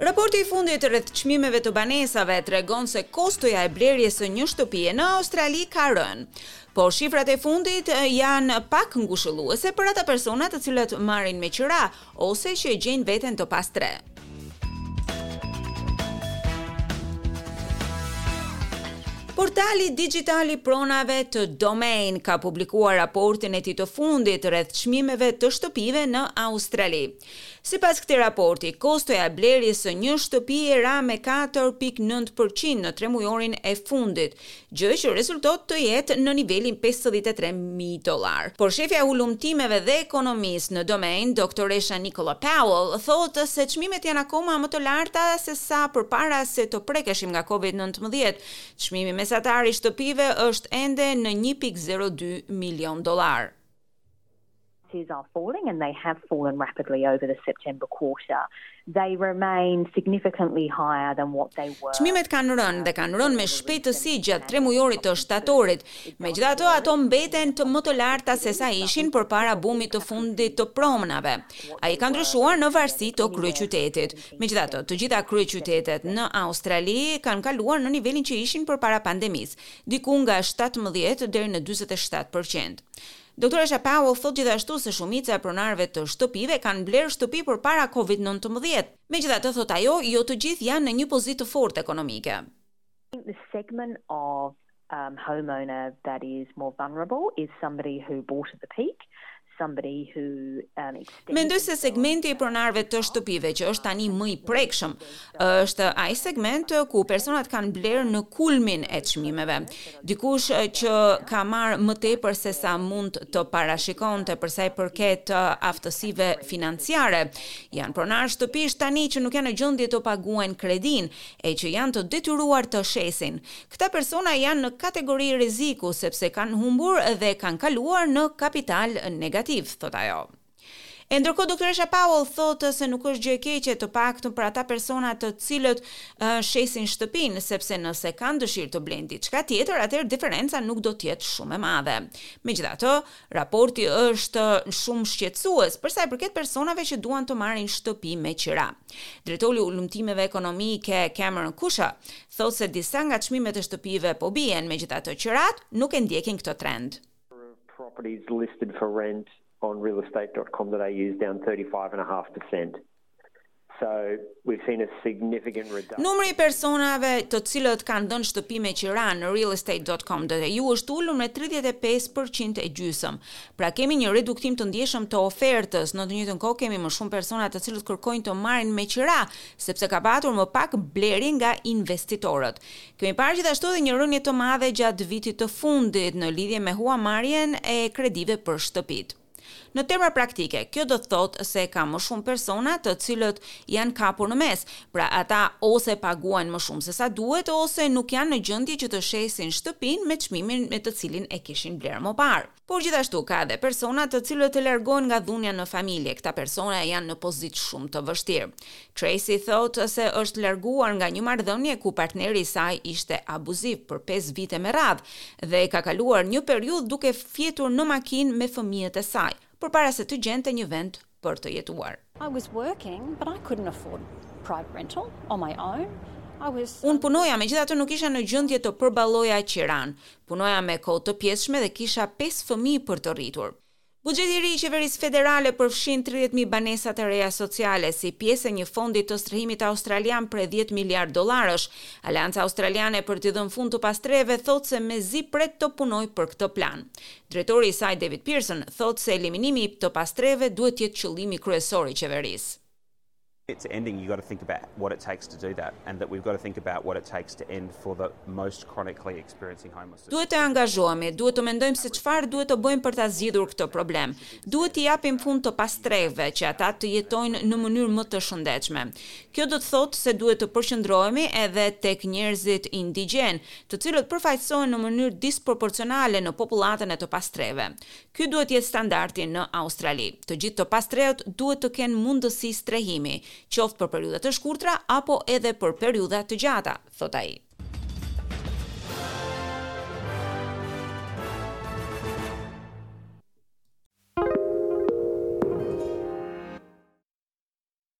Raporti i fundit rreth çmimeve të banesave tregon se kostoja e blerjes së një shtëpie në Australi ka rënë. Por shifrat e fundit janë pak ngushëlluese për ata persona të cilët marrin me qira Ose që e gjejnë veten të pastrehë. Portali dixhital i pronave të Domain ka publikuar raportin e tij të fundit rreth çmimeve të shtëpive në Australi. Sipas këtij raporti, kostoja e blerjes së një shtëpie ra me katër pikë nëntë përqind në tremujorin e fundit, gjë që rezulton të jetë në nivelin pesëdhjetë e tre mijë dollarë. Por shefja e hulumtimeve dhe ekonomisë në Domain, doktoresha Nicola Powell, thotë se çmimet janë akoma më të larta se sa përpara se të prekeshim nga Covid nëntëmbëdhjetë, çmimi mesatar i shtëpive është ende në një pikë zero dy milionë dollarë. Prices are falling and they have fallen rapidly over the September quarter. They remain significantly higher than what they were. Çmimet kanë rënë dhe kanë rënë me shpejtësi gjatë tremujorit të shtatorit. Megjithatë, ato mbeten më të larta sesa ishin përpara bumit të fundit të pronave. Ai ka ndryshuar në varësi të kryeqytetit. Megjithatë, të gjitha kryeqytetet në Australi kanë kaluar në nivelin që ishin përpara pandemisë, diku nga shtatëmbëdhjetë deri në dyzet e shtatë për qind. Doktoresha Powell thotë gjithashtu se shumica e pronarëve të shtëpive kanë blerë shtëpi përpara Covid nëntëmbëdhjetë. Megjithatë, thotë ajo, jo të gjithë janë në një pozitë të fortë ekonomike. Mendoj se segmenti i pronarëve të shtëpive që është tani më i prekshëm, Është ai segment ku personat kanë blerë në kulmin e çmimeve. Dikush që ka marrë më tepër se sa mund të parashikonte për sa i përket aftësive financiare. Janë pronarë shtëpish tani që nuk janë në gjendje të paguajnë kredinë, e që janë të detyruar të shesin. Këta persona janë në kategori rreziku sepse kanë humbur dhe kanë kaluar në kapital negativ, thotë ajo. E ndërkohë doktoresha Powell thotë se nuk është gjë e keqe, të paktën për ata persona të cilët shesin shtëpinë, sepse nëse kanë dëshirë të blejnë diçka tjetër, atëherë diferenca nuk do të jetë shumë e madhe. Megjithatë, raporti është shumë shqetësues për sa i përket personave që duan të marrin shtëpi me qira. Drejtori i hulumtimeve ekonomike, Cameron Kusher, thotë se disa nga çmimet e shtëpive po bien, megjithatë qiratë nuk e ndjekin këtë trend. on realestate.com.au is down 35.5%. So we've seen a significant reduction. Numri i personave të cilët kanë dhënë shtëpi me qira në realestate.com.au është ulur me 35% e gjysëm. Pra kemi një reduktim të ndjeshëm të ofertës, në të njëjtën kohë kemi më shumë persona të cilët kërkojnë të marrin me qira, sepse ka patur më pak blerje nga investitorët. Kemi parë gjithashtu edhe një rënie të madhe gjatë vitit të fundit në lidhje me huamarrjen e kredive për shtëpitë. Në terma praktike, kjo do të thotë se ka më shumë persona të cilët janë kapur në mes, pra ata ose paguajnë më shumë se sa duhet ose nuk janë në gjendje që të shesin shtëpinë me çmimin me të cilin e kishin blerë më parë. Por gjithashtu ka edhe persona të cilët të largohen nga dhunja në familje, këta persona janë në pozitë shumë të vështirë. Tracy thotë se është larguar nga një marrëdhënie ku partneri i saj ishte abuziv për pesë vite me radhë dhe ka kaluar një periudhë duke fjetur në makinë me fëmijët e saj, përpara se të gjente një vend për të jetuar. I was working, but I couldn't afford private rental on my own. Unë punoja, megjithatë nuk isha në gjendje të përballoja qiranë. Punoja me kohë të pjesshme dhe kisha 5 fëmijë për të rritur. Buxheti i ri i qeverisë federale përfshin 30.000 banesa të reja sociale, si pjesë e një fondi të strehimit australian prej dhjetë miliardë dollarësh. Aleanca Australiane për t'i dhënë fund të pastrehëve thotë se mezi pret të punojë për këtë plan. Drejtori i saj David Pearson thotë se eliminimi i të pastrehëve duhet të jetë qëllimi kryesor i qeverisë. To ending you gotta think about what it takes to do that and that we've gotta think about what it takes to end for the most chronically experiencing homelessness. Duhet të angazhohemi, duhet të mendojmë se çfarë duhet të bëjmë për ta zgjidhur këtë problem. Duhet t'i japim fund të pastrehëve që ata të jetojnë në mënyrë më të shëndetshme. Kjo do të thotë se duhet të përqendrohemi edhe tek njerëzit indigjenë, të cilët përfaqësohen në mënyrë disproporcionale në popullatën e të pastrehëve. Ky duhet të jetë standardi në Australi. Të gjithë të pastrehët duhet të kenë mundësi strehimi, qoftë për periudha të shkurtra apo edhe për periudha të gjata, thotë ai.